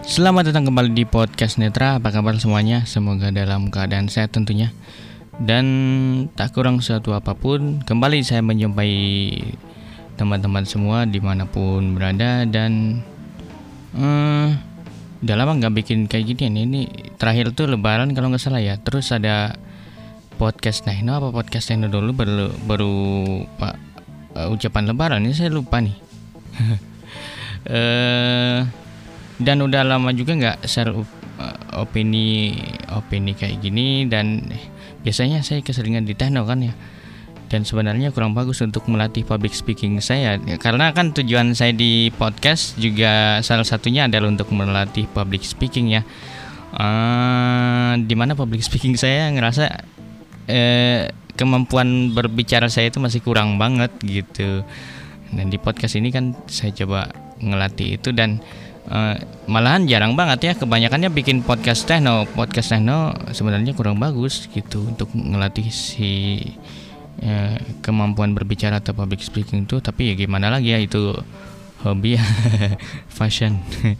Selamat datang kembali di podcast Netra. Apa kabar semuanya? Semoga dalam keadaan sehat tentunya. Dan tak kurang suatu apa pun, kembali saya menjumpai teman-teman semua di mana pun berada dan eh, udah lama nggak bikin kayak gini. Ini terakhir tuh Lebaran kalau nggak salah ya. Terus ada podcast nah ini apa podcast yang dulu baru baru pak uh, ucapan Lebaran ini saya lupa nih. eh dan udah lama juga nggak share uh, opini opini kayak gini dan biasanya saya keseringan di techno kan ya. Dan sebenarnya kurang bagus untuk melatih public speaking saya. Ya, karena kan tujuan saya di podcast juga salah satunya adalah untuk melatih public speaking ya. Uh, di mana public speaking saya ngerasa uh, kemampuan berbicara saya itu masih kurang banget gitu. Dan di podcast ini kan saya coba ngelatih itu dan uh, malahan jarang banget ya. Kebanyakannya bikin podcast techno. Podcast techno sebenarnya kurang bagus gitu untuk ngelatih si uh, kemampuan berbicara atau public speaking itu tapi ya gimana lagi ya itu hobi. Ya fashion.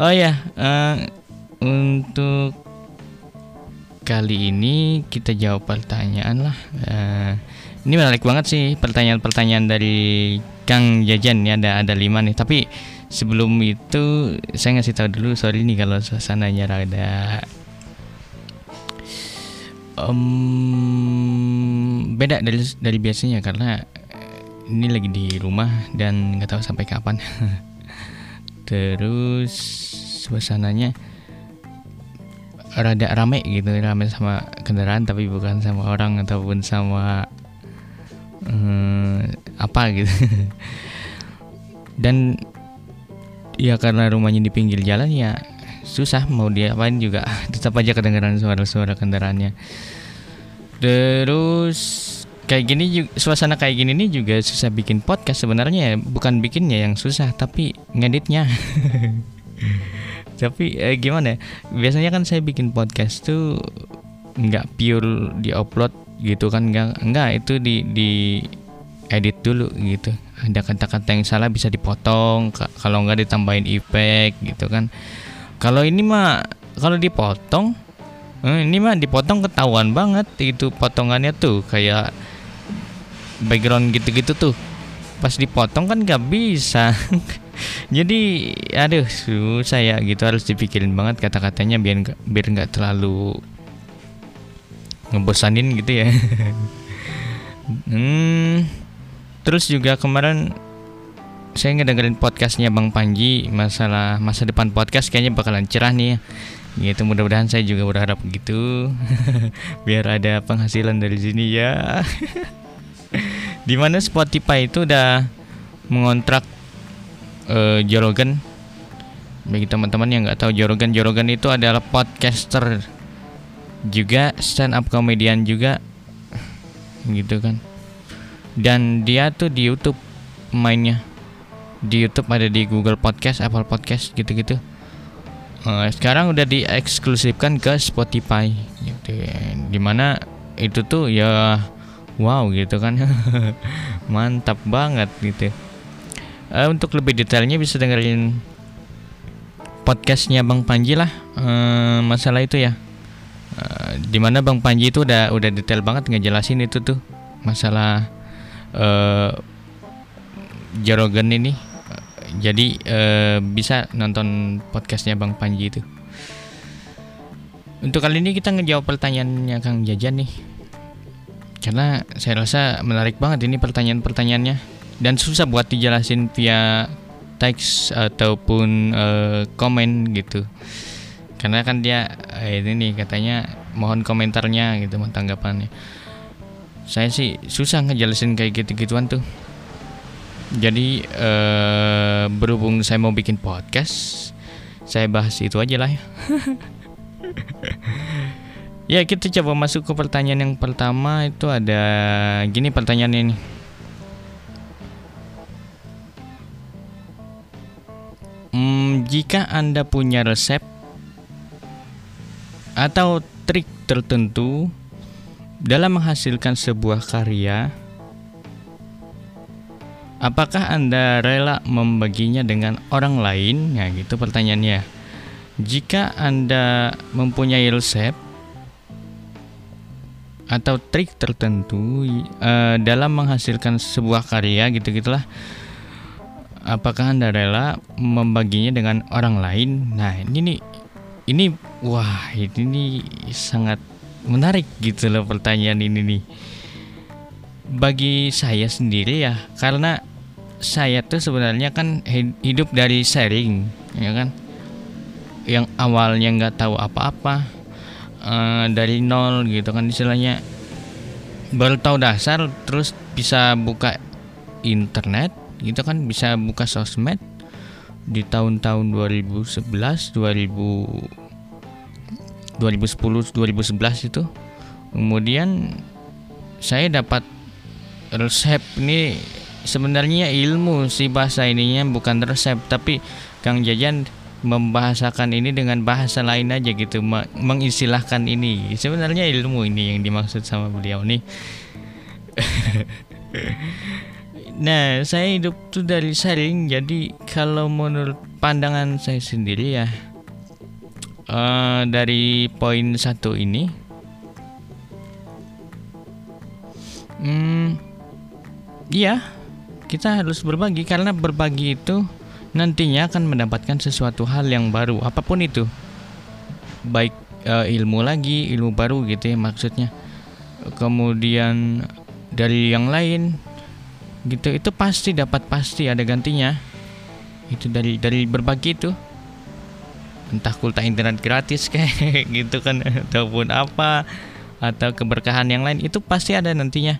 Oh ya uh, untuk kali ini kita jawab pertanyaan lah. Uh, ini menarik banget sih pertanyaan-pertanyaan dari Kang Jajan ya. Ada ada lima nih. Tapi sebelum itu saya ngasih tahu dulu sorry nih kalau suasananya rada um, beda dari dari biasanya karena ini lagi di rumah dan nggak tahu sampai kapan. Terus suasananya rada rame gitu rame sama kendaraan tapi bukan sama orang ataupun sama um, apa gitu. Dan ya karena rumahnya di pinggir jalan ya susah mau diapain juga. Tetap aja kedengaran suara-suara kendaraannya. Terus kayak gini juga, suasana kayak gini nih juga susah bikin podcast sebenarnya. Ya bukan bikinnya yang susah tapi ngeditnya. Tapi eh, gimana ya? Biasanya kan saya bikin podcast tuh nggak pure di upload gitu kan? Nggak nggak itu di di edit dulu gitu. Ada kata-kata yang salah bisa dipotong kalau nggak ditambahin efek gitu kan. Kalau ini mah kalau dipotong eh, ini mah dipotong ketahuan banget itu potongannya tuh kayak background gitu-gitu tuh. Pas dipotong kan nggak bisa. Jadi aduh susah ya gitu harus dipikirin banget kata-katanya biar biar nggak terlalu ngebosanin gitu ya. Hmm terus juga kemarin saya ngedengerin podcastnya Bang Panji masalah masa depan podcast kayaknya bakalan cerah nih ya. Gitu mudah-mudahan saya juga berharap begitu biar ada penghasilan dari sini ya. Di mana Spotify itu udah mengontrak uh, Jorogen. Bagi teman-teman yang nggak tahu Jorogen Jorogen itu adalah podcaster juga stand up comedian juga. Gitu kan dan dia tuh di YouTube mainnya di YouTube ada di Google Podcast, Apple Podcast gitu-gitu. Uh, sekarang udah dieksklusifkan ke Spotify gitu. Di mana itu tuh ya wow gitu kan. Mantap banget gitu. Uh, untuk lebih detailnya bisa dengerin podcastnya Bang Panji lah uh, masalah itu ya. Uh, di mana Bang Panji itu udah udah detail banget ngejelasin itu tuh masalah uh, ini jadi uh, bisa nonton podcastnya Bang Panji itu. Untuk kali ini kita ngejawab pertanyaannya Kang Jajan nih. Karena saya rasa menarik banget ini pertanyaan-pertanyaannya. Dan susah buat dijelasin via teks ataupun uh, komen gitu. Karena kan dia ini nih katanya mohon komentarnya gitu tanggapannya saya sih susah ngejelasin kayak gitu-gituan tuh. Jadi eh, berhubung saya mau bikin podcast saya bahas itu aja lah ya. Ya kita coba masuk ke pertanyaan yang pertama itu ada gini pertanyaannya ini. Hmm, jika anda punya resep atau trik tertentu dalam menghasilkan sebuah karya, apakah Anda rela membaginya dengan orang lain? Ya, gitu pertanyaannya. jika anda mempunyai resep atau trik tertentu uh, dalam menghasilkan sebuah karya gitu gitulah apakah anda rela membaginya dengan orang lain nah ini nih ini wah ini sangat menarik gitu loh pertanyaan ini nih. Bagi saya sendiri ya karena saya tuh sebenarnya kan hidup dari sharing ya kan? Yang awalnya nggak tahu apa-apa uh, dari nol gitu kan istilahnya. Baru tahu dasar terus bisa buka internet gitu kan? Bisa buka sosmed di tahun-tahun 2011 2000 2010 2011 itu kemudian saya dapat resep ini sebenarnya ilmu si bahasa ininya bukan resep tapi Kang Jajan membahasakan ini dengan bahasa lain aja gitu mengistilahkan ini. Sebenarnya ilmu ini yang dimaksud sama beliau nih. Nah saya hidup tuh dari sharing jadi kalau menurut pandangan saya sendiri ya uh, dari poin satu ini hmm iya kita harus berbagi karena berbagi itu nantinya akan mendapatkan sesuatu hal yang baru apa pun itu. Baik uh, ilmu lagi ilmu baru gitu ya maksudnya. Kemudian dari yang lain gitu itu pasti dapat pasti ada gantinya. Itu dari dari berbagi itu entah kulta internet gratis kayak gitu kan ataupun apa atau keberkahan yang lain itu pasti ada nantinya.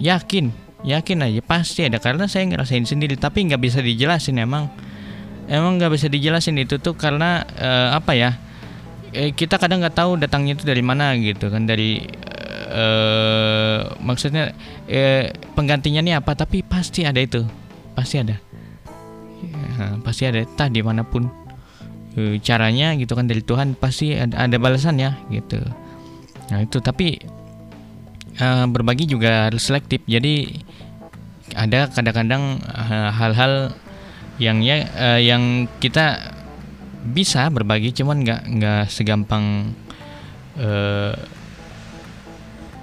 Yakin yakin aja pasti ada karena saya ngerasain sendiri tapi nggak bisa dijelasin emang. Emang nggak bisa dijelasin itu tuh karena uh, apa ya eh, kita kadang nggak tahu datangnya itu dari mana gitu kan dari uh, maksudnya uh, penggantinya nih apa tapi pasti ada itu pasti ada. Ya, pasti ada entah di mana pun uh, caranya gitu kan dari Tuhan pasti ada, ada balasannya gitu. Nah itu tapi uh, berbagi juga harus selektif. Jadi ada kadang-kadang uh, hal-hal yang ya uh, yang kita bisa berbagi cuman nggak nggak segampang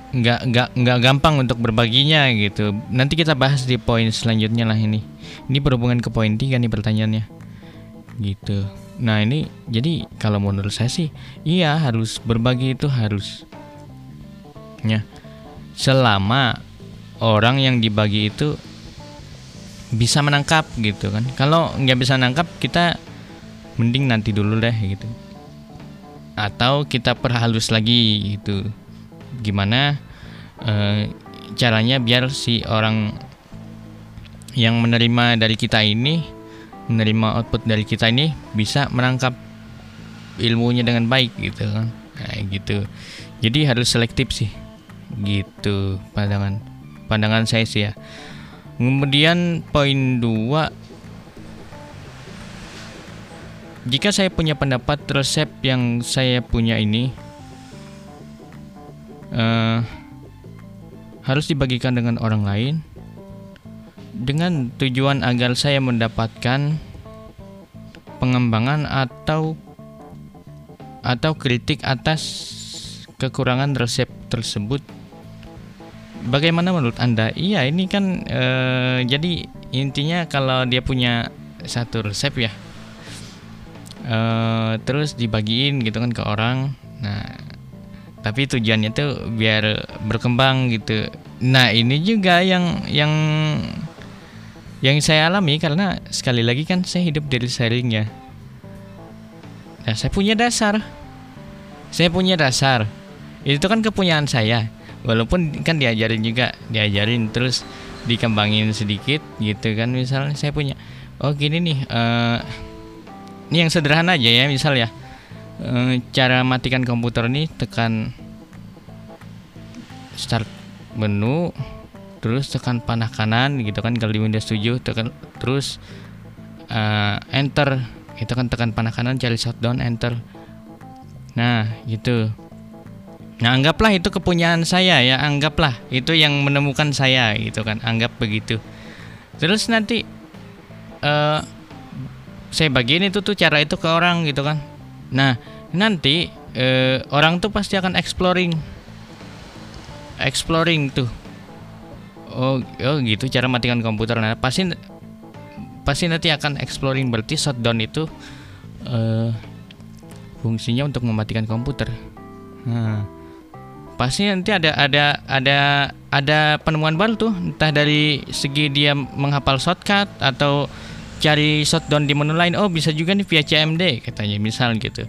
nggak nggak nggak gampang untuk berbaginya gitu. Nanti kita bahas di poin selanjutnya lah ini. Ini berhubungan ke poin tiga nih pertanyaannya gitu. Nah ini jadi kalau menurut saya sih iya harus berbagi itu harus ya selama orang yang dibagi itu bisa menangkap gitu kan. Kalau nggak bisa nangkap kita mending nanti dulu deh gitu. Atau kita perhalus lagi gitu. Gimana e, caranya biar si orang yang menerima dari kita ini menerima output dari kita ini bisa menangkap ilmunya dengan baik gitu kan. Nah, gitu. Jadi harus selektif sih. Gitu pandangan. Pandangan saya sih ya. Kemudian poin dua. Jika saya punya pendapat resep yang saya punya ini uh, harus dibagikan dengan orang lain dengan tujuan agar saya mendapatkan pengembangan atau atau kritik atas kekurangan resep tersebut Bagaimana menurut Anda? Iya, ini kan e, jadi intinya kalau dia punya satu resep ya. E, terus dibagiin gitu kan ke orang. Nah, tapi tujuannya tuh biar berkembang gitu. Nah, ini juga yang yang yang saya alami karena sekali lagi kan saya hidup dari sharing ya. Nah, saya punya dasar. Saya punya dasar. Itu kan kepunyaan saya walaupun kan diajarin juga diajarin terus dikembangin sedikit gitu kan misalnya saya punya oh gini nih uh, ini yang sederhana aja ya misal ya uh, cara matikan komputer ini tekan start menu terus tekan panah kanan gitu kan kalau di Windows 7 tekan terus uh, enter. Itu kan tekan panah kanan cari shutdown enter. Nah gitu. Nah, anggaplah itu kepunyaan saya ya, anggaplah itu yang menemukan saya gitu kan, anggap begitu. Terus nanti uh, saya bagiin itu tuh cara itu ke orang gitu kan. Nah nanti eh, orang tuh pasti akan exploring. Exploring tuh oh oh gitu. Cara matikan komputer. Nah pasti pasti nanti akan exploring berarti shutdown itu uh, fungsinya untuk mematikan komputer. Nah, pasti nanti ada ada ada ada penemuan baru tuh. Entah dari segi dia menghafal shortcut atau cari shutdown di menu lain. Oh bisa juga nih via CMD katanya. Misal gitu.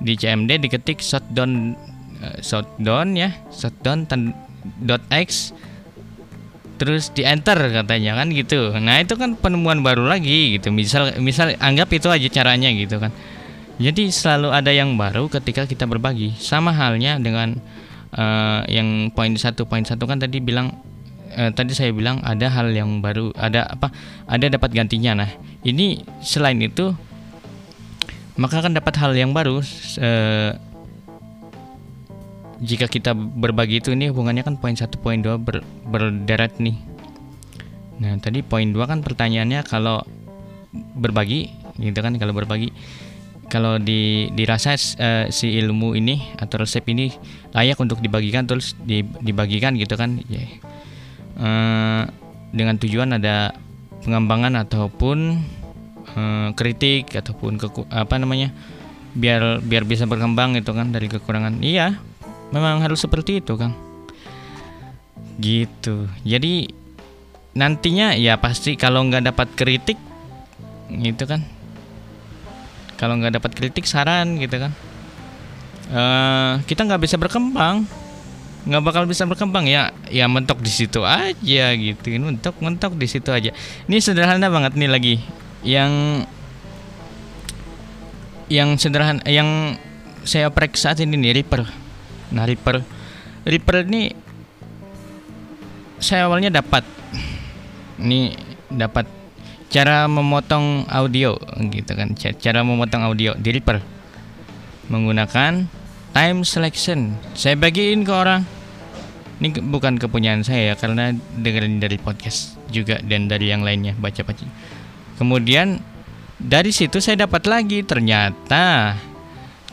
Di CMD diketik shutdown uh, shutdown ya. Shutdown dot x terus di enter katanya kan gitu. Nah itu kan penemuan baru lagi gitu. Misal misal anggap itu aja caranya gitu kan. Jadi selalu ada yang baru ketika kita berbagi. Sama halnya dengan uh, yang poin satu. Poin satu kan tadi bilang uh, tadi saya bilang ada hal yang baru ada apa ada dapat gantinya. Nah ini selain itu maka akan dapat hal yang baru uh, jika kita berbagi itu ini hubungannya kan poin satu poin dua ber, berderet nih. Nah tadi poin dua kan pertanyaannya kalau berbagi gitu kan kalau berbagi. Kalau di dirasa uh, si ilmu ini atau resep ini layak untuk dibagikan terus dibagikan gitu kan ya. Yeah. uh, dengan tujuan ada pengembangan ataupun uh, kritik ataupun ke, apa namanya biar biar bisa berkembang itu kan dari kekurangan. Iya memang harus seperti itu kang. Gitu. Jadi nantinya ya pasti kalau nggak dapat kritik gitu kan? Kalau nggak dapat kritik saran gitu kan? Uh, kita nggak bisa berkembang. Nggak bakal bisa berkembang. Ya ya mentok di situ aja gitu. Mentok mentok di situ aja. Ini sederhana banget nih lagi. Yang yang sederhana yang saya oprek saat ini nih Reaper Nah Reaper. Reaper ini saya awalnya dapat. Ini dapat cara memotong audio gitu kan. Cara memotong audio di Reaper. Menggunakan time selection. Saya bagiin ke orang. Ini bukan kepunyaan saya ya karena dengerin dari podcast juga dan dari yang lainnya baca-baca. Kemudian dari situ saya dapat lagi. Ternyata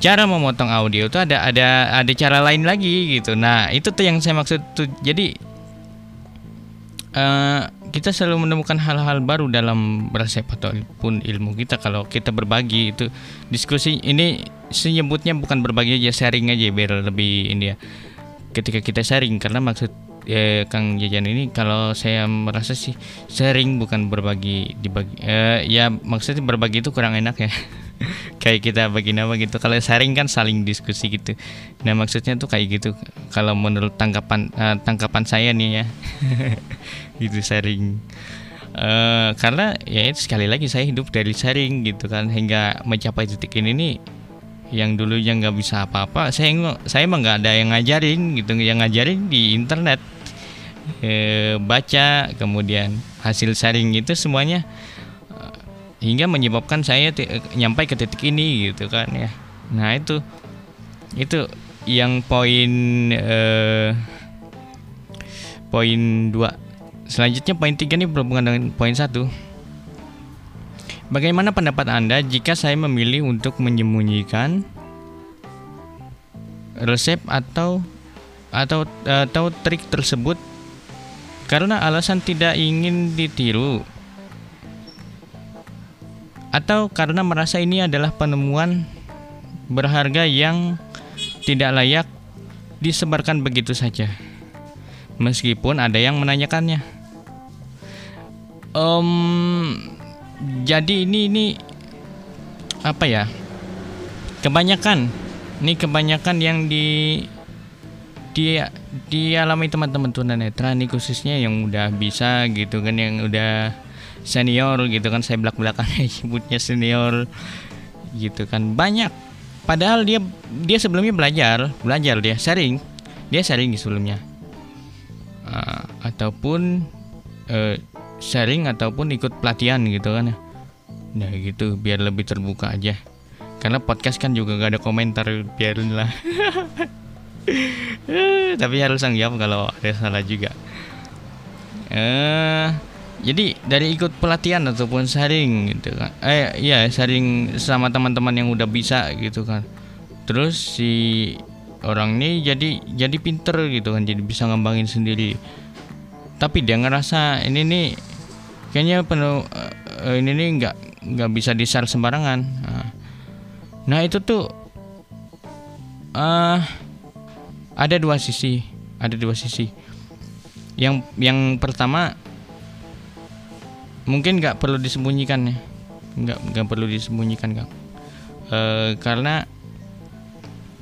cara memotong audio itu ada ada ada cara lain lagi gitu. Nah itu tuh yang saya maksud tuh. Jadi uh, kita selalu menemukan hal-hal baru dalam resep ataupun ilmu kita kalau kita berbagi itu diskusi ini senyebutnya bukan berbagi aja sharing aja biar lebih ini ya ketika kita sharing karena maksud eh, Kang Jajan ini kalau saya merasa sih sharing bukan berbagi dibagi eh, ya maksudnya berbagi itu kurang enak ya kayak kita bagi nama gitu. Kalau sharing kan saling diskusi gitu. Nah maksudnya tuh kayak gitu. Kalau menurut tangkapan uh, tangkapan saya nih ya. Gitu sharing. Uh, karena ya itu sekali lagi saya hidup dari sharing gitu kan. Hingga mencapai titik ini nih yang dulu yang nggak bisa apa-apa saya saya emang nggak ada yang ngajarin gitu. Yang ngajarin di internet. E, baca kemudian hasil sharing itu semuanya hingga menyebabkan saya nyampai ke titik ini gitu kan ya. Nah itu itu yang poin eh, poin dua. Selanjutnya poin tiga ini berhubungan dengan poin satu. Bagaimana pendapat Anda jika saya memilih untuk menyembunyikan resep atau atau atau trik tersebut? Karena alasan tidak ingin ditiru atau karena merasa ini adalah penemuan berharga yang tidak layak disebarkan begitu saja, meskipun ada yang menanyakannya. Um, jadi ini ini apa ya? Kebanyakan, ini kebanyakan yang di di dialami teman-teman tunanetra nih khususnya yang udah bisa gitu kan yang udah senior gitu kan saya belak belakannya nyebutnya senior gitu kan. Banyak. Padahal dia dia sebelumnya belajar belajar dia sharing. Dia sharing sebelumnya. Uh, ataupun uh, sharing ataupun ikut pelatihan gitu kan ya. Nah gitu biar lebih terbuka aja. Karena podcast kan juga gak ada komentar biarin lah. Tapi harus jawab kalau ada salah juga. Eh uh, jadi dari ikut pelatihan ataupun sharing gitu kan. Eh iya sharing sama teman-teman yang udah bisa gitu kan. Terus si orang ini jadi jadi pinter gitu kan jadi bisa ngembangin sendiri. Tapi dia ngerasa ini nih kayaknya penuh uh, ini nih nggak nggak bisa di share sembarangan. Nah, nah itu tuh uh, ada dua sisi ada dua sisi. Yang yang pertama mungkin nggak perlu disembunyikan ya. Nggak nggak perlu disembunyikan kang e, karena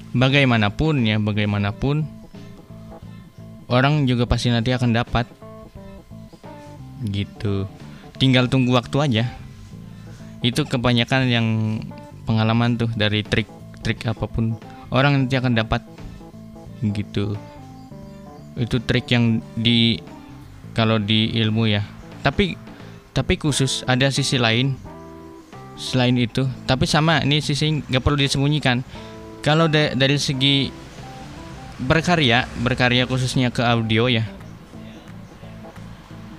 bagaimanapun ya bagaimanapun orang juga pasti nanti akan dapat. Gitu. Tinggal tunggu waktu aja. Itu kebanyakan yang pengalaman tuh dari trik-trik apa pun. Orang nanti akan dapat. Gitu. Itu trik yang di kalau di ilmu ya. Tapi tapi khusus ada sisi lain selain itu. Tapi sama ini sisi nggak perlu disembunyikan. Kalau da dari segi berkarya berkarya khususnya ke audio ya.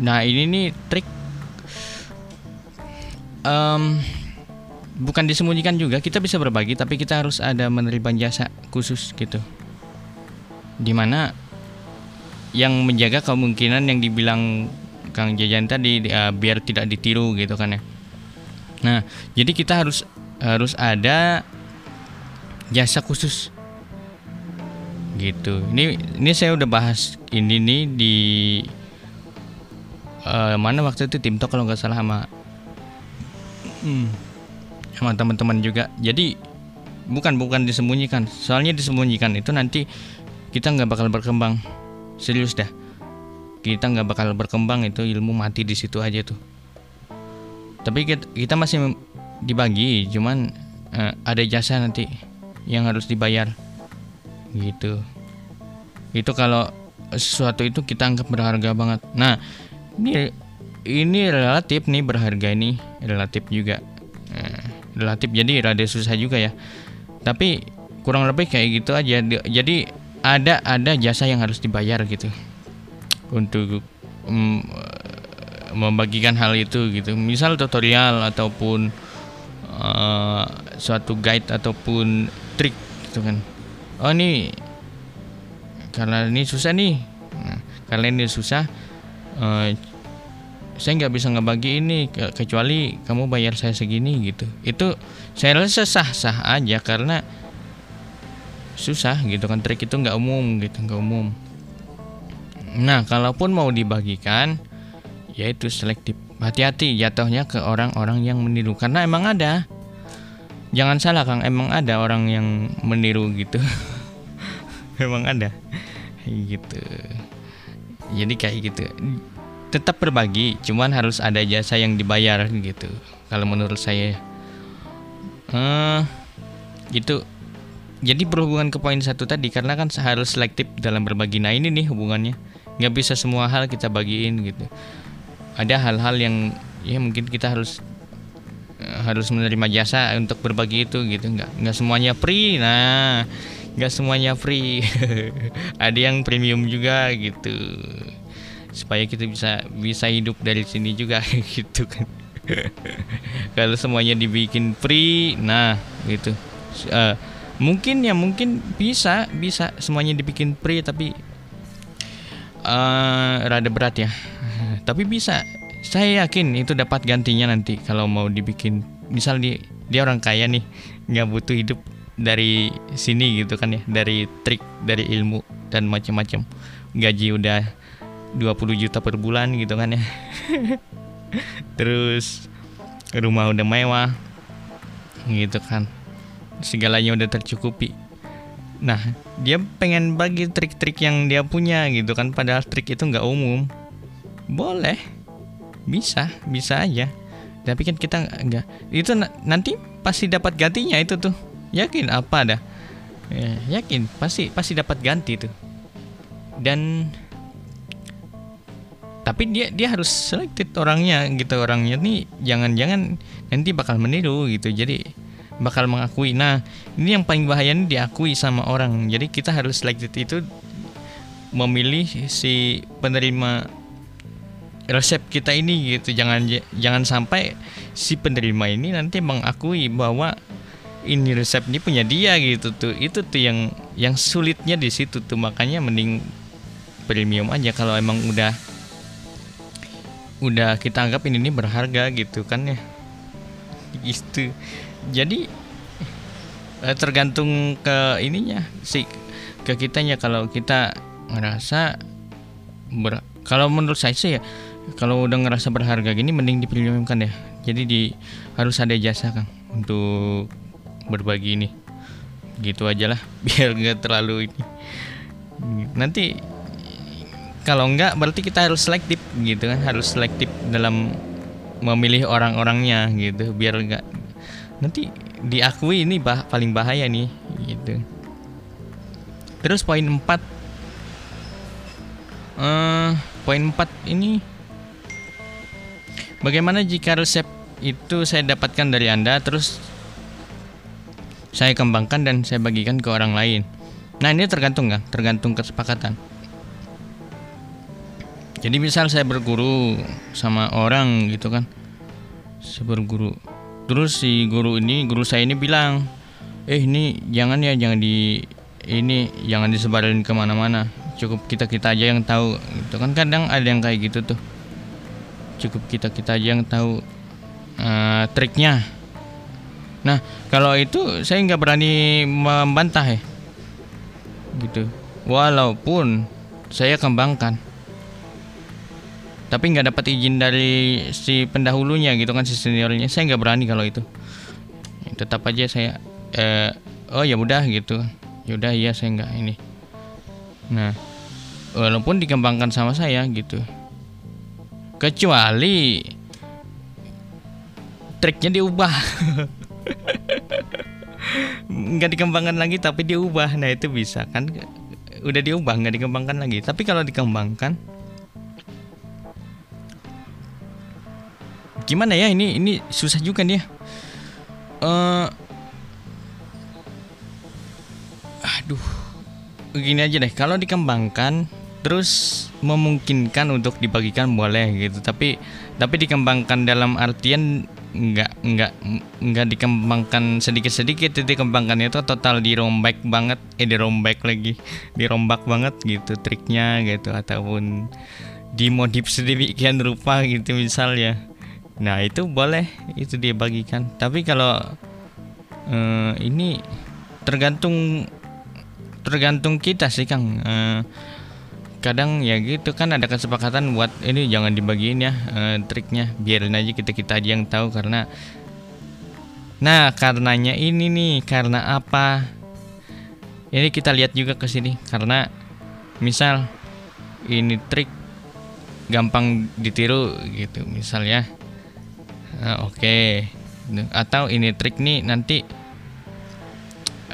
Nah ini nih trik um, bukan disembunyikan juga kita bisa berbagi tapi kita harus ada menerima jasa khusus gitu. Di mana yang menjaga kemungkinan yang dibilang Kang Jajan tadi uh, biar tidak ditiru gitu kan ya. Nah, jadi kita harus harus ada jasa khusus gitu. Ini ini saya udah bahas ini nih di uh, mana waktu itu tim kalau nggak salah sama hmm, sama teman-teman juga. Jadi bukan bukan disembunyikan. Soalnya disembunyikan itu nanti kita nggak bakal berkembang. Serius dah kita nggak bakal berkembang itu ilmu mati di situ aja tuh. Tapi kita, kita masih dibagi cuman uh, ada jasa nanti yang harus dibayar. Gitu. Itu kalau sesuatu itu kita anggap berharga banget. Nah ini ini relatif nih berharga ini relatif juga. Uh, relatif jadi rada susah juga ya. Tapi kurang lebih kayak gitu aja. Jadi ada ada jasa yang harus dibayar gitu untuk um, membagikan hal itu gitu. Misal tutorial ataupun uh, suatu guide ataupun trik gitu kan. Oh ini karena ini susah nih. Nah, karena ini susah uh, saya nggak bisa ngebagi ini kecuali kamu bayar saya segini gitu. Itu saya rasa sah sah aja karena susah gitu kan. Trik itu nggak umum gitu nggak umum Nah, kalaupun mau dibagikan, yaitu selektif. Hati-hati jatuhnya ke orang-orang yang meniru karena emang ada. Jangan salah Kang, emang ada orang yang meniru gitu. emang ada. Gitu. Jadi kayak gitu. Tetap berbagi, cuman harus ada jasa yang dibayar gitu. Kalau menurut saya. Uh, gitu jadi berhubungan ke poin satu tadi karena kan harus selektif dalam berbagi nah ini nih hubungannya nggak bisa semua hal kita bagiin gitu. Ada hal-hal yang ya mungkin kita harus eh, harus menerima jasa untuk berbagi itu gitu. Nggak nggak semuanya free. Nah nggak semuanya free. Ada yang premium juga gitu. Supaya kita bisa bisa hidup dari sini juga gitu kan. Kalau semuanya dibikin free nah gitu. Uh, mungkin ya mungkin bisa bisa semuanya dibikin free tapi uh, rada berat ya. Tapi bisa. Saya yakin itu dapat gantinya nanti kalau mau dibikin. Misal di dia orang kaya nih nggak butuh hidup dari sini gitu kan ya. Dari trik dari ilmu dan macam-macam. Gaji udah 20 juta per bulan gitu kan ya. Terus rumah udah mewah gitu kan. Segalanya udah tercukupi Nah, dia pengen bagi trik-trik yang dia punya gitu kan padahal trik itu nggak umum. Boleh. Bisa, bisa aja. Tapi kan kita nggak itu nanti pasti dapat gantinya itu tuh. Yakin apa dah? Ya, yakin pasti pasti dapat ganti tuh. Dan tapi dia dia harus selected orangnya gitu orangnya nih jangan-jangan nanti bakal meniru gitu. Jadi bakal mengakui. Nah, ini yang paling bahaya ini diakui sama orang. Jadi kita harus selected itu memilih si penerima resep kita ini gitu. Jangan jangan sampai si penerima ini nanti mengakui bahwa ini resep ini punya dia gitu tuh. Itu tuh yang yang sulitnya di situ tuh. Makanya mending premium aja kalau emang udah udah kita anggap ini, ini berharga gitu kan ya. Gitu. Jadi tergantung ke ininya sih ke kitanya. Kalau kita ngerasa ber kalau menurut saya sih ya kalau udah ngerasa berharga gini mending dipremiumkan ya. Jadi di harus ada jasa kang untuk berbagi ini. Gitu aja lah biar nggak terlalu ini. Nanti kalau enggak berarti kita harus selektif gitu kan. Harus selektif dalam memilih orang-orangnya gitu. Biar enggak nanti diakui ini bah paling bahaya nih gitu. Terus poin 4 uh, eh, poin 4 ini bagaimana jika resep itu saya dapatkan dari anda terus saya kembangkan dan saya bagikan ke orang lain? Nah ini tergantung kan tergantung kesepakatan. Jadi misal saya berguru sama orang gitu kan. Saya berguru terus si guru ini guru saya ini bilang eh ini jangan ya jangan di ini jangan disebarin ke mana-mana. Cukup kita kita aja yang tahu. Itu kan kadang ada yang kayak gitu tuh. Cukup kita kita aja yang tahu uh, triknya. Nah kalau itu saya nggak berani membantah ya. Gitu. Walaupun saya kembangkan tapi nggak dapat izin dari si pendahulunya gitu kan si seniornya. Saya nggak berani kalau itu. Tetap aja saya eh, oh ya udah gitu. Ya udah iya saya nggak ini. Nah walaupun dikembangkan sama saya gitu. Kecuali triknya diubah. Nggak dikembangkan lagi tapi diubah. Nah itu bisa kan? Udah diubah nggak dikembangkan lagi. Tapi kalau dikembangkan gimana ya ini ini susah juga nih. Uh, aduh, begini aja deh. Kalau dikembangkan terus memungkinkan untuk dibagikan boleh gitu. Tapi tapi dikembangkan dalam artian nggak nggak nggak dikembangkan sedikit sedikit itu dikembangkan itu total dirombak banget eh dirombak lagi dirombak banget gitu triknya gitu ataupun dimodif sedemikian rupa gitu misalnya Nah itu boleh itu dia bagikan. Tapi kalau uh, ini tergantung tergantung kita sih Kang. Uh, kadang ya gitu kan ada kesepakatan buat ini jangan dibagiin ya uh, triknya. Biarin aja kita kita aja yang tahu karena nah karenanya ini nih karena apa? Ini kita lihat juga ke sini. Karena misal ini trik gampang ditiru gitu. Misalnya uh, oke. Okay. atau ini trik nih nanti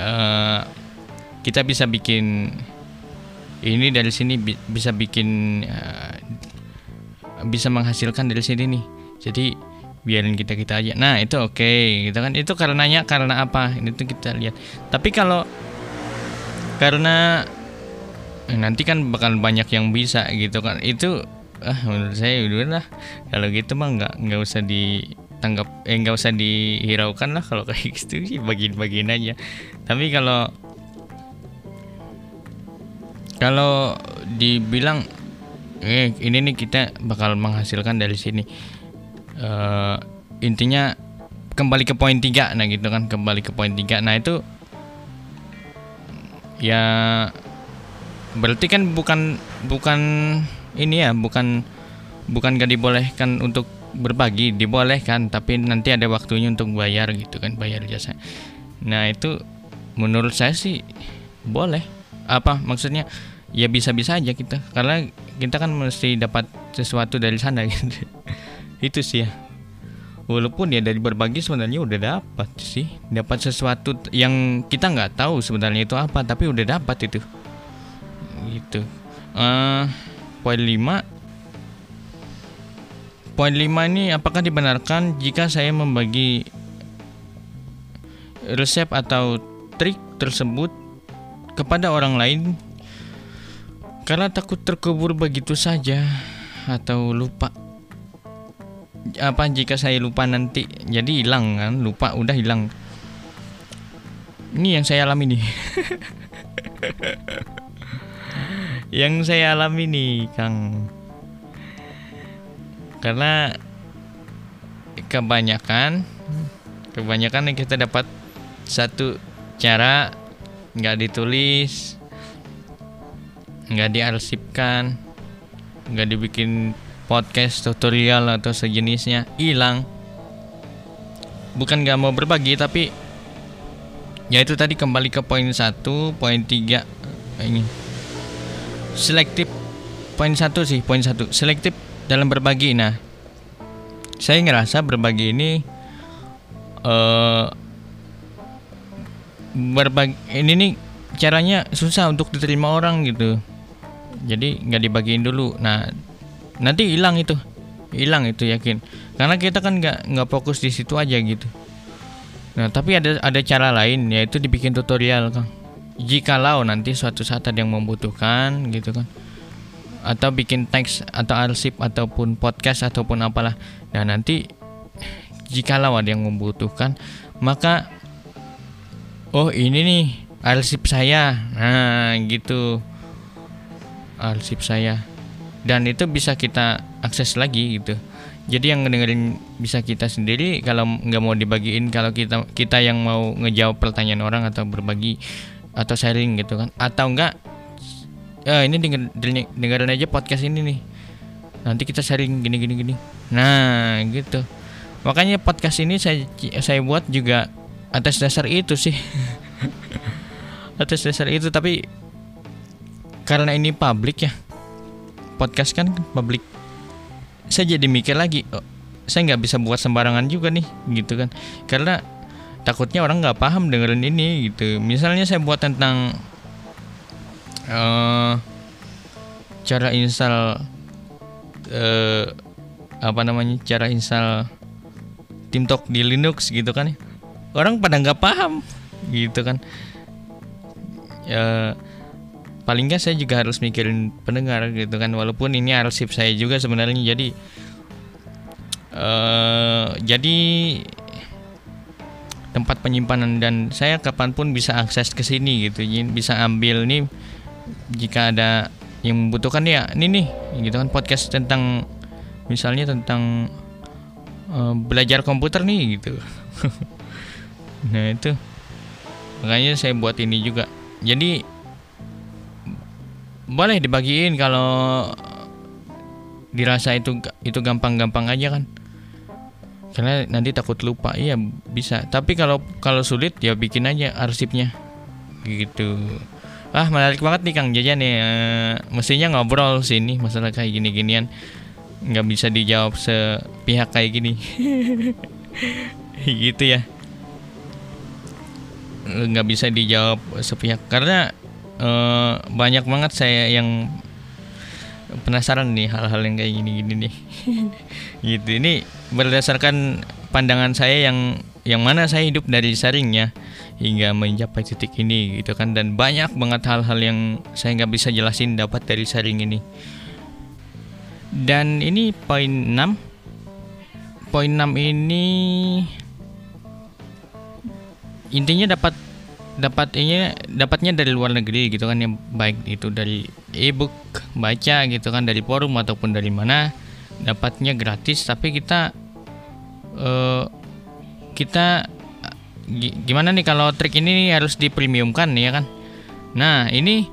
uh, kita bisa bikin ini dari sini bi bisa bikin uh, bisa menghasilkan dari sini nih. Jadi biarin kita kita aja. Nah itu oke okay, gitu kan? Itu karenanya karena apa? Ini tuh kita lihat. Tapi kalau karena nanti kan bakal banyak yang bisa gitu kan? Itu ah menurut saya udah lah kalau gitu mah nggak nggak usah ditanggap eh nggak usah dihiraukan lah kalau kayak gitu sih bagian-bagian aja. Tapi kalau kalau dibilang eh ini nih kita bakal menghasilkan dari sini. Uh, intinya kembali ke poin tiga nah gitu kan kembali ke poin tiga. Nah itu ya berarti kan bukan bukan ini ya bukan bukan gak dibolehkan untuk berbagi dibolehkan tapi nanti ada waktunya untuk bayar gitu kan bayar jasa. Nah itu menurut saya sih boleh. Apa maksudnya? Ya bisa-bisa aja kita karena kita kan mesti dapat sesuatu dari sana gitu. Itu sih ya. Walaupun ya dari berbagi sebenarnya udah dapat sih. Dapat sesuatu yang kita nggak tahu sebenarnya itu apa tapi udah dapat itu. Gitu. Uh, poin 5 Poin 5 ini apakah dibenarkan jika saya membagi resep atau trik tersebut kepada orang lain? Karena takut terkubur begitu saja atau lupa. Apa jika saya lupa nanti jadi hilang kan? Lupa udah hilang. Ini yang saya alami nih yang saya alami nih Kang. Karena kebanyakan kebanyakan yang kita dapat satu cara nggak ditulis nggak diarsipkan nggak dibikin podcast tutorial atau sejenisnya hilang. Bukan nggak mau berbagi tapi ya itu tadi kembali ke poin satu poin tiga ini selektif poin satu sih poin satu. Selektif dalam berbagi. Nah saya ngerasa berbagi ini uh, berbagi ini nih caranya susah untuk diterima orang gitu. Jadi nggak dibagiin dulu. Nah nanti hilang itu. Hilang itu yakin. Karena kita kan nggak nggak fokus di situ aja gitu. Nah tapi ada ada cara lain yaitu dibikin tutorial kang jikalau nanti suatu saat ada yang membutuhkan gitu kan. Atau bikin teks atau arsip ataupun podcast ataupun apalah. Nah nanti jikalau ada yang membutuhkan maka oh ini nih arsip saya. Nah gitu. Arsip saya. Dan itu bisa kita akses lagi gitu. Jadi yang ngedengerin bisa kita sendiri kalau nggak mau dibagiin kalau kita kita yang mau ngejawab pertanyaan orang atau berbagi atau sharing gitu kan. Atau enggak eh, ini denger, dengerin aja podcast ini nih. Nanti kita sharing gini gini gini. Nah gitu. Makanya podcast ini saya saya buat juga atas dasar itu sih. Atas dasar itu tapi karena ini publik ya. Podcast kan publik. Saya jadi mikir lagi oh, saya nggak bisa buat sembarangan juga nih gitu kan. Karena takutnya orang nggak paham dengerin ini gitu. Misalnya saya buat tentang uh, cara install uh, apa namanya cara install TeamTalk di Linux gitu kan ya. orang pada nggak paham gitu kan. Ya paling nggak saya juga harus mikirin pendengar gitu kan. Walaupun ini arsip saya juga sebenarnya jadi uh, jadi tempat penyimpanan dan saya kapan pun bisa akses ke sini gitu. Bisa ambil nih jika ada yang membutuhkan ya ini nih gitu kan podcast tentang misalnya tentang uh, belajar komputer nih gitu. Nah itu. Makanya saya buat ini juga. Jadi boleh dibagiin kalau dirasa itu itu gampang-gampang aja kan karena nanti takut lupa. Iya bisa. Tapi kalau kalau sulit ya bikin aja arsipnya. Gitu. Ah menarik banget nih kang jajan nih e, mestinya ngobrol sini masalah kayak gini-ginian. Nggak bisa dijawab sepihak kayak gini. Gitu ya. Nggak bisa dijawab sepihak. Karena uh, banyak banget saya yang penasaran nih hal-hal yang kayak gini-gini nih. Gitu. Ini berdasarkan pandangan saya yang yang mana saya hidup dari saringnya hingga mencapai titik ini gitu kan. Dan banyak banget hal-hal yang saya nggak bisa jelasin dapat dari saring ini. Dan ini poin 6 poin 6 ini intinya dapat dapat ini dapatnya dari luar negeri gitu kan yang baik itu dari ebook baca gitu kan dari forum ataupun dari mana dapatnya gratis. Tapi kita uh, kita gimana nih kalau trik ini harus di premiumkan ya kan? Nah ini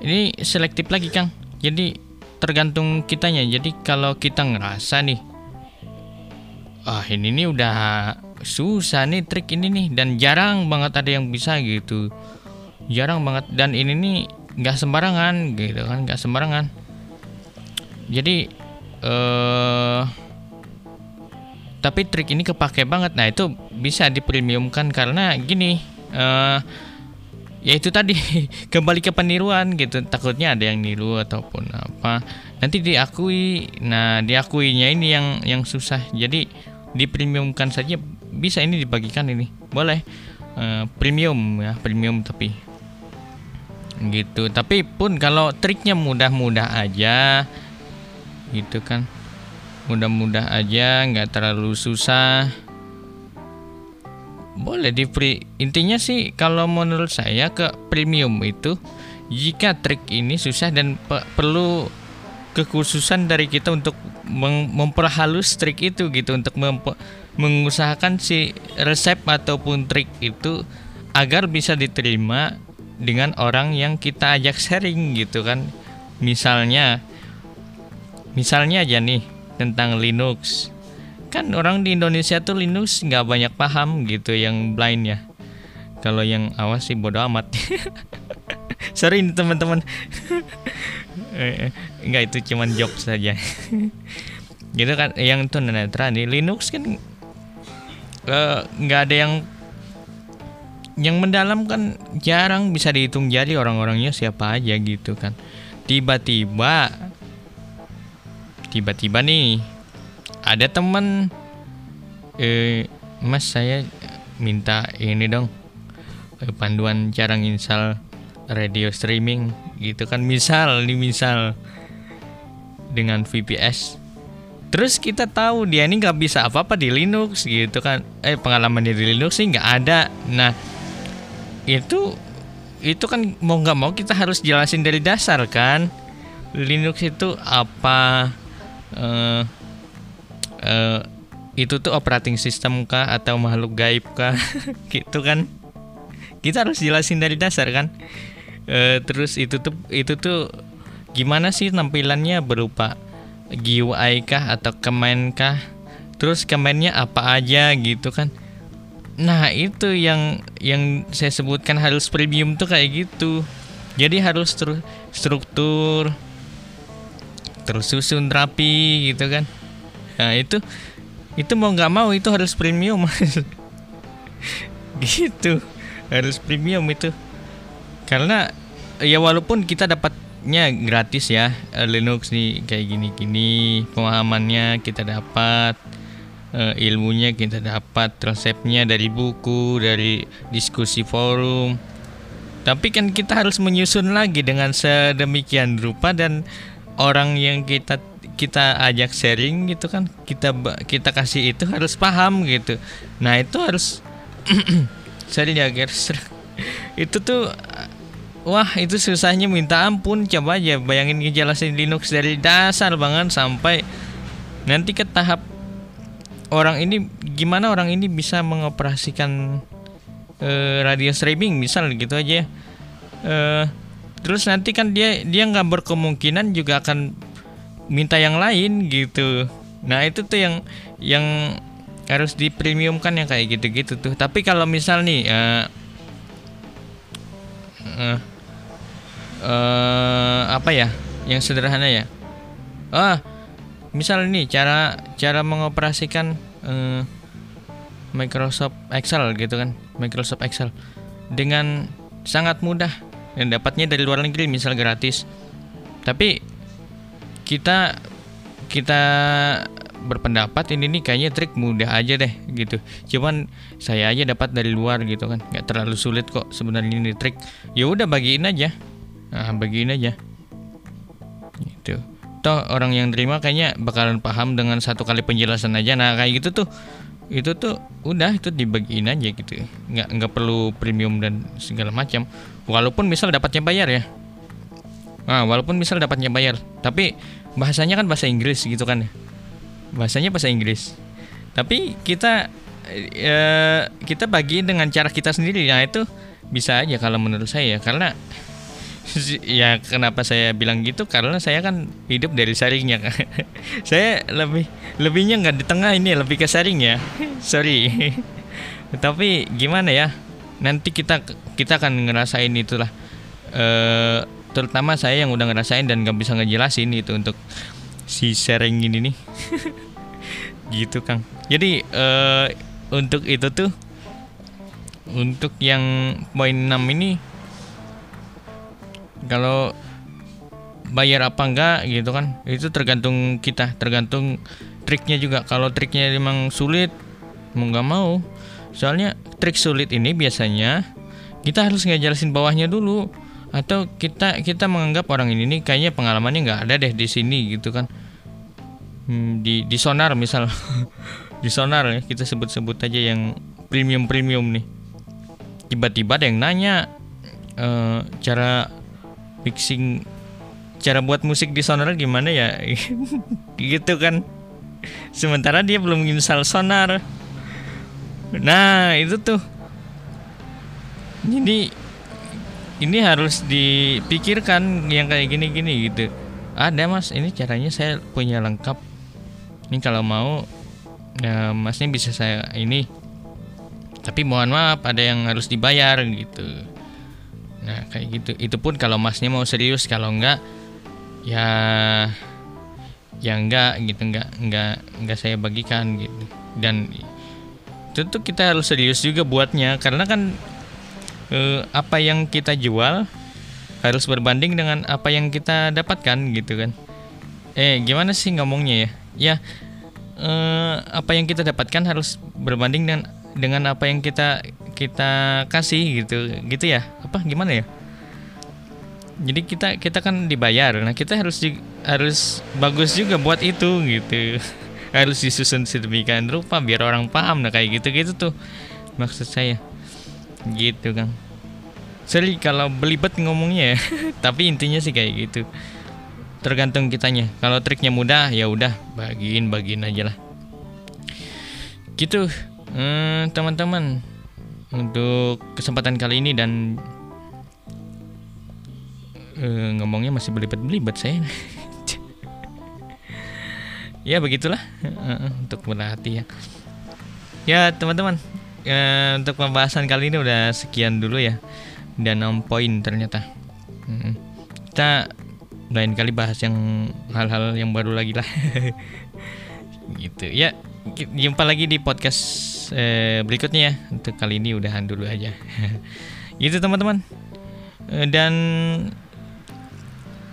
ini selektif lagi kang. Jadi tergantung kitanya. Jadi kalau kita ngerasa nih ah ini nih udah susah nih trik ini nih dan jarang banget ada yang bisa gitu. Jarang banget dan ini nih nggak sembarangan gitu kan nggak sembarangan. Jadi eh tapi trik ini kepake banget. Nah itu bisa dipremiumkan karena gini eh ya itu tadi kembali ke peniruan gitu. Takutnya ada yang niru ataupun apa. Nanti diakui. Nah diakuinya ini yang yang susah. Jadi dipremiumkan saja bisa ini dibagikan ini. Boleh. Uh, premium ya premium tapi gitu. Tapi pun kalau triknya mudah-mudah aja gitu kan. Mudah-mudah aja nggak terlalu susah. Boleh di free intinya sih kalau menurut saya ke premium itu jika trik ini susah dan pe perlu kekhususan dari kita untuk memperhalus trik itu gitu untuk mengusahakan si resep ataupun trik itu agar bisa diterima dengan orang yang kita ajak sharing gitu kan. Misalnya misalnya aja nih tentang Linux. Kan orang di Indonesia tuh Linux nggak banyak paham gitu yang blind ya. Kalau yang awas sih bodo amat. Sorry teman-teman. Eh, nggak itu cuman joke saja. Gitu kan yang itu netra nih Linux kan eh, nggak uh, ada yang yang mendalam kan jarang bisa dihitung jari orang-orangnya siapa aja gitu kan. Tiba-tiba tiba-tiba nih ada teman. Eh mas saya minta ini dong eh, panduan cara nginstal radio streaming gitu kan. Misal nih misal dengan VPS terus kita tahu dia ini nggak bisa apa-apa di Linux gitu kan. Eh pengalaman di Linux sih nggak ada. Nah itu itu kan mau nggak mau kita harus jelasin dari dasar kan. Linux itu apa uh, uh, itu tuh operating system kah atau makhluk gaib kah? Gitu kan. Kita harus jelasin dari dasar kan. Uh, terus itu tuh itu tuh gimana sih tampilannya berupa GUI kah atau command kah? Terus commandnya apa aja gitu kan? Nah itu yang yang saya sebutkan harus premium tuh kayak gitu. Jadi harus terus struktur tersusun rapi gitu kan? Nah itu itu mau nggak mau itu harus premium. Gitu harus premium itu. Karena ya walaupun kita dapatnya gratis ya eh, Linux nih kayak gini-gini. Pemahamannya kita dapat uh, ilmunya kita dapat resepnya dari buku dari diskusi forum. Tapi kan kita harus menyusun lagi dengan sedemikian rupa dan orang yang kita kita ajak sharing gitu kan kita kita kasih itu harus paham gitu. Nah itu harus sorry ya guys. Itu tuh wah itu susahnya minta ampun. Coba aja bayangin ngejelasin Linux dari dasar banget sampai nanti ke tahap orang ini gimana orang ini bisa mengoperasikan uh, radio streaming misal gitu aja. Uh, terus nanti kan dia dia nggak berkemungkinan juga akan minta yang lain gitu. Nah itu tuh yang yang harus di premium kan yang kayak gitu-gitu tuh. Tapi kalau misal nih uh, uh, uh, apa ya? Yang sederhana ya? Ah misal nih cara cara mengoperasikan uh, Microsoft Excel gitu kan? Microsoft Excel. Dengan sangat mudah. Dan dapatnya dari luar negeri misal gratis. Tapi kita kita berpendapat ini nih kayaknya trik mudah aja deh gitu. Cuman saya aja dapat dari luar gitu kan? Nggak terlalu sulit kok sebenarnya ini trik. Ya udah bagiin aja nah bagiin aja. Gitu. Toh orang yang terima kayaknya bakalan paham dengan satu kali penjelasan aja. Nah kayak gitu tuh itu tuh udah itu dibagiin aja gitu. Nggak nggak perlu premium dan segala macam. Walaupun misal dapatnya bayar ya. Nah walaupun misal dapatnya bayar. Tapi bahasanya kan bahasa Inggris gitu kan. Bahasanya bahasa Inggris. Tapi kita e, kita bagi dengan cara kita sendiri. Nah itu bisa aja kalau menurut saya. Karena ya kenapa saya bilang gitu? Karena saya kan hidup dari sharingnya saya lebih lebihnya nggak di tengah ini lebih ke sharing ya. Sorry. Tapi gimana ya? Nanti kita kita akan ngerasain itulah. Eh terutama saya yang udah ngerasain dan gak bisa ngejelasin itu untuk si sharing ini nih. Gitu kang. Jadi uh, untuk itu tuh untuk yang poin 6 ini kalau bayar apa enggak gitu kan itu tergantung kita tergantung triknya juga. Kalau triknya memang sulit mau nggak mau. Soalnya trik sulit ini biasanya kita harus ngejelasin bawahnya dulu. Atau kita kita menganggap orang ini nih kayaknya pengalamannya nggak ada deh di sini gitu kan. Hmm, di di sonar misal. Di sonar ya kita sebut-sebut aja yang premium premium nih. Tiba-tiba ada yang nanya uh, cara mixing cara buat musik di sonar gimana ya? Gitu kan. Sementara dia belum install sonar. Nah itu tuh. Jadi ini harus dipikirkan yang kayak gini-gini gitu. Ada mas. Ini caranya saya punya lengkap. Ini kalau mau ya, masnya bisa saya ini. Tapi mohon maaf ada yang harus dibayar gitu nah kayak gitu. Itu pun kalau masnya mau serius kalau enggak ya ya enggak gitu. Enggak enggak enggak saya bagikan gitu. Dan tentu kita harus serius juga buatnya. Karena kan eh, apa yang kita jual harus berbanding dengan apa yang kita dapatkan gitu kan. Eh gimana sih ngomongnya ya? Ya eh, apa yang kita dapatkan harus berbanding dengan dengan apa yang kita kita kasih gitu gitu ya? Apa gimana ya? Jadi kita kita kan dibayar. Nah kita harus harus bagus juga buat itu gitu. Harus disusun sedemikian rupa biar orang paham. Nah kayak gitu gitu tuh maksud saya. Gitu kan Sorry kalau belibet ngomongnya ya tapi intinya sih kayak gitu. Tergantung kitanya. Kalau triknya mudah ya udah bagiin bagiin aja lah. Gitu. Teman eh, teman-teman untuk kesempatan kali ini dan uh, ngomongnya masih belibet-belibet saya. Ya begitulah. Uh, untuk berhati ya. Ya teman-teman uh, untuk pembahasan kali ini udah sekian dulu ya. Dan on point ternyata. Hmm. kita lain kali bahas yang hal-hal yang baru lagi lah. Gitu. Ya jumpa lagi di podcast eh, berikutnya ya untuk kali ini udahan dulu aja gitu teman-teman dan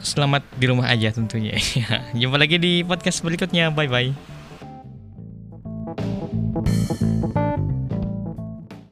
selamat di rumah aja tentunya. Jumpa lagi di podcast berikutnya. Bye bye.